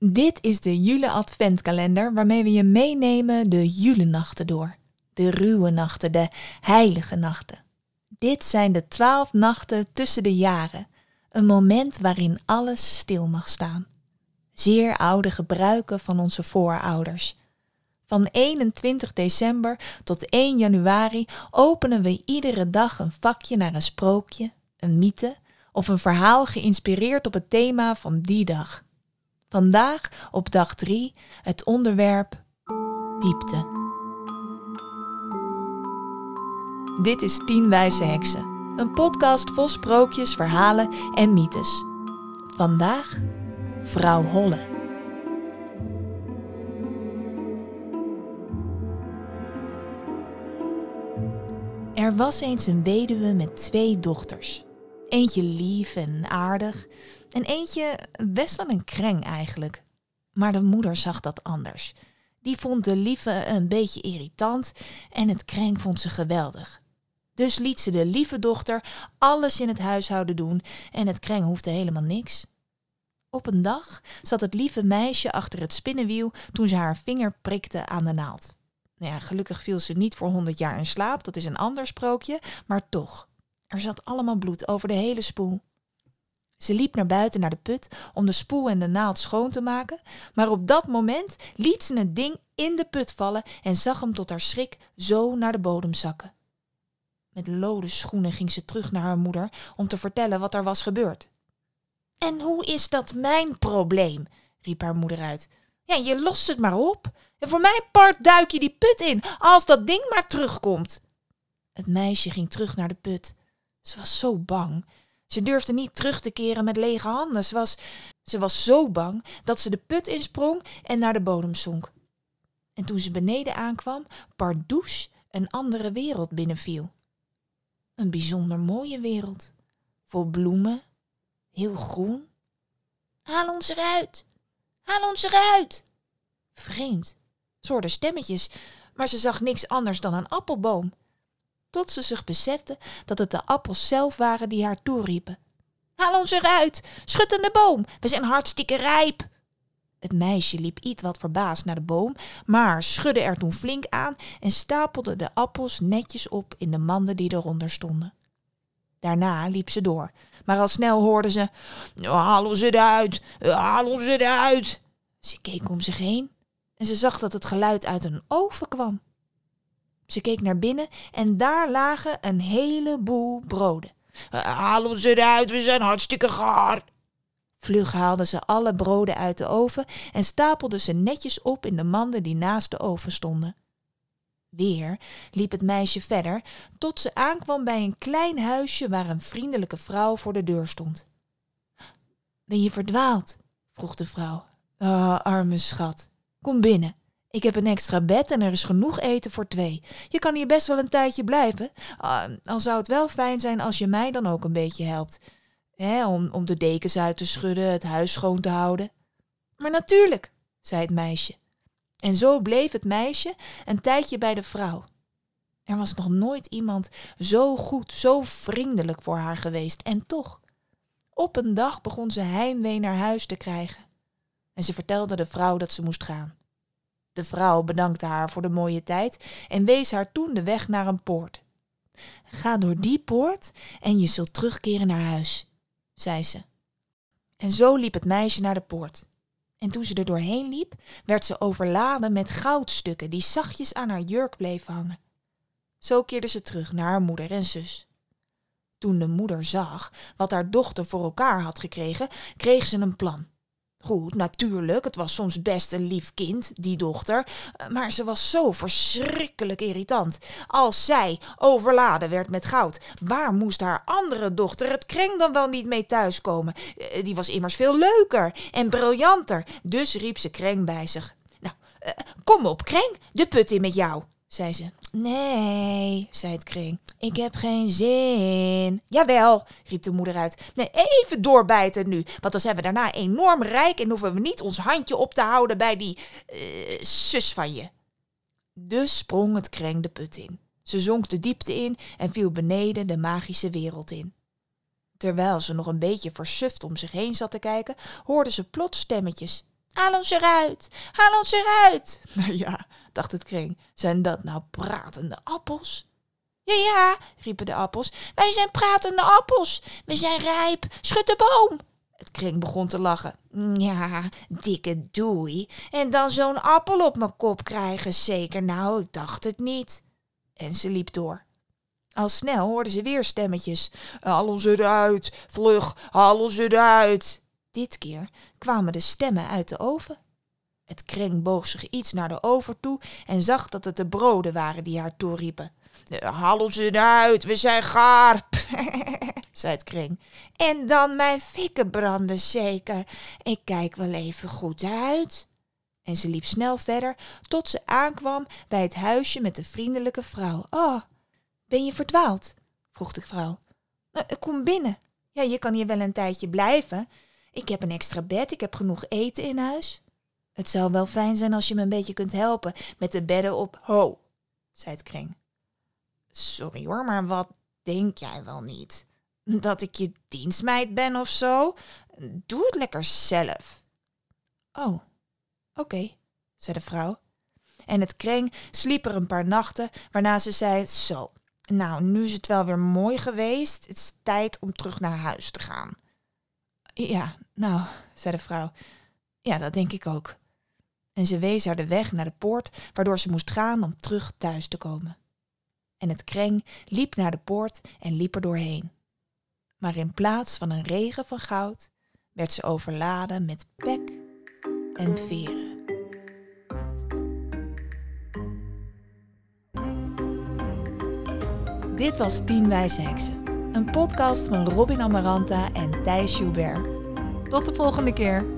Dit is de Jule Adventkalender waarmee we je meenemen de Julenachten door. De ruwe nachten, de heilige nachten. Dit zijn de twaalf nachten tussen de jaren. Een moment waarin alles stil mag staan. Zeer oude gebruiken van onze voorouders. Van 21 december tot 1 januari openen we iedere dag een vakje naar een sprookje, een mythe of een verhaal geïnspireerd op het thema van die dag. Vandaag op dag 3 het onderwerp diepte. Dit is 10 wijze heksen, een podcast vol sprookjes, verhalen en mythes. Vandaag vrouw Holle. Er was eens een weduwe met twee dochters. Eentje lief en aardig en eentje best wel een kreng eigenlijk. Maar de moeder zag dat anders. Die vond de lieve een beetje irritant en het kreng vond ze geweldig. Dus liet ze de lieve dochter alles in het huishouden doen en het kreng hoefde helemaal niks. Op een dag zat het lieve meisje achter het spinnenwiel toen ze haar vinger prikte aan de naald. Nou ja, gelukkig viel ze niet voor honderd jaar in slaap, dat is een ander sprookje, maar toch. Er zat allemaal bloed over de hele spoel. Ze liep naar buiten naar de put om de spoel en de naald schoon te maken, maar op dat moment liet ze het ding in de put vallen en zag hem tot haar schrik zo naar de bodem zakken. Met lode schoenen ging ze terug naar haar moeder om te vertellen wat er was gebeurd. En hoe is dat mijn probleem? riep haar moeder uit. Ja, je lost het maar op. En voor mijn part duik je die put in, als dat ding maar terugkomt. Het meisje ging terug naar de put. Ze was zo bang. Ze durfde niet terug te keren met lege handen. Ze was, ze was zo bang dat ze de put insprong en naar de bodem zonk. En toen ze beneden aankwam, pardoes een andere wereld binnenviel. Een bijzonder mooie wereld. Vol bloemen, heel groen. Haal ons eruit! Haal ons eruit! Vreemd. Ze hoorde stemmetjes, maar ze zag niks anders dan een appelboom tot ze zich besefte dat het de appels zelf waren die haar toeriepen. Haal ons eruit! Schud aan de boom! We zijn hartstikke rijp! Het meisje liep iets wat verbaasd naar de boom, maar schudde er toen flink aan en stapelde de appels netjes op in de manden die eronder stonden. Daarna liep ze door, maar al snel hoorde ze: Haal ons eruit! Haal ons eruit! Ze keek om zich heen en ze zag dat het geluid uit een oven kwam. Ze keek naar binnen en daar lagen een heleboel broden. Haal ons eruit, we zijn hartstikke gaar. Vlug haalde ze alle broden uit de oven en stapelde ze netjes op in de manden die naast de oven stonden. Weer liep het meisje verder tot ze aankwam bij een klein huisje waar een vriendelijke vrouw voor de deur stond. Ben je verdwaald? vroeg de vrouw. Ah, arme schat, kom binnen. Ik heb een extra bed en er is genoeg eten voor twee. Je kan hier best wel een tijdje blijven. Al zou het wel fijn zijn als je mij dan ook een beetje helpt. Hè, om, om de dekens uit te schudden, het huis schoon te houden. Maar natuurlijk, zei het meisje. En zo bleef het meisje een tijdje bij de vrouw. Er was nog nooit iemand zo goed, zo vriendelijk voor haar geweest. En toch, op een dag begon ze heimwee naar huis te krijgen. En ze vertelde de vrouw dat ze moest gaan. De vrouw bedankte haar voor de mooie tijd en wees haar toen de weg naar een poort. Ga door die poort en je zult terugkeren naar huis, zei ze. En zo liep het meisje naar de poort. En toen ze er doorheen liep, werd ze overladen met goudstukken die zachtjes aan haar jurk bleven hangen. Zo keerde ze terug naar haar moeder en zus. Toen de moeder zag wat haar dochter voor elkaar had gekregen, kreeg ze een plan. Goed, natuurlijk, het was soms best een lief kind, die dochter, maar ze was zo verschrikkelijk irritant. Als zij overladen werd met goud, waar moest haar andere dochter het kreng dan wel niet mee thuiskomen? Eh, die was immers veel leuker en briljanter, dus riep ze kreng bij zich. Nou, eh, kom op, kreng, de put in met jou, zei ze. Nee, zei het kring, ik heb geen zin. Jawel, riep de moeder uit. Nee, even doorbijten nu, want dan zijn we daarna enorm rijk en hoeven we niet ons handje op te houden bij die uh, zus van je. Dus sprong het kreng de put in. Ze zonk de diepte in en viel beneden de magische wereld in. Terwijl ze nog een beetje versuft om zich heen zat te kijken, hoorde ze plots stemmetjes. Haal ons eruit, haal ons eruit. Nou ja, dacht het kring, zijn dat nou pratende appels? Ja, ja, riepen de appels, wij zijn pratende appels. We zijn rijp, schud de boom. Het kring begon te lachen. Ja, dikke doei. En dan zo'n appel op mijn kop krijgen, zeker. Nou, ik dacht het niet. En ze liep door. Al snel hoorden ze weer stemmetjes. Haal ons eruit, vlug, haal ons eruit. Dit keer kwamen de stemmen uit de oven. Het kring boog zich iets naar de oven toe en zag dat het de broden waren die haar toeriepen. Haal ons eruit, we zijn gaar, zei het kring. En dan mijn fikken branden zeker. Ik kijk wel even goed uit. En ze liep snel verder tot ze aankwam bij het huisje met de vriendelijke vrouw. Oh, ben je verdwaald? vroeg de vrouw. Uh, kom binnen. Ja, je kan hier wel een tijdje blijven. Ik heb een extra bed, ik heb genoeg eten in huis. Het zou wel fijn zijn als je me een beetje kunt helpen met de bedden op ho, zei het kring. Sorry hoor, maar wat denk jij wel niet? Dat ik je dienstmeid ben of zo? Doe het lekker zelf. Oh, oké, zei de vrouw. En het kring sliep er een paar nachten, waarna ze zei: Zo, nou, nu is het wel weer mooi geweest. Het is tijd om terug naar huis te gaan. Ja, nou, zei de vrouw. Ja, dat denk ik ook. En ze wees haar de weg naar de poort, waardoor ze moest gaan om terug thuis te komen. En het kreng liep naar de poort en liep er doorheen. Maar in plaats van een regen van goud, werd ze overladen met pek en veren. Dit was Tien Wijze Heksen, een podcast van Robin Amaranta en Thijs Joubert. Tot de volgende keer.